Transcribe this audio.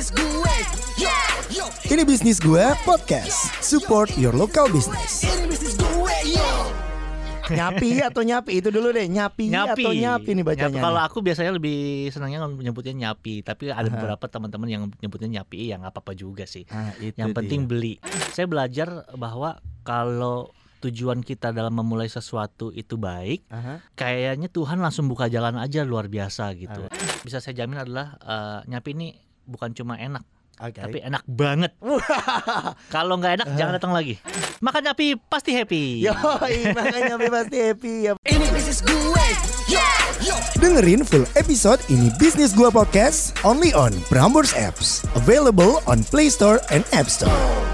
bisnis gue Yo, yo Ini bisnis gue podcast. Support your local business. Ini bisnis gue Yo Nyapi atau nyapi itu dulu deh. Nyapi, nyapi atau nyapi nih bacanya. Nyapi. kalau aku biasanya lebih senangnya nyebutnya nyapi tapi ada Aha. beberapa teman-teman yang nyebutnya nyapi ya nggak apa-apa juga sih Ah, itu yang penting dia. beli saya belajar bahwa kalau tujuan kita dalam memulai sesuatu itu baik Aha. kayaknya Tuhan langsung buka jalan aja luar biasa gitu Ah. bisa saya jamin adalah eh, nyapi ini bukan cuma enak Oke. tapi enak banget kalau nggak enak jangan datang lagi makan nyapi pasti happy Yo, makanya nyapi pasti happy ya. Ini bisnis gue yo Dengerin full episode ini Bisnis Gua Podcast only on Prambors Apps. Available on Play Store and App Store.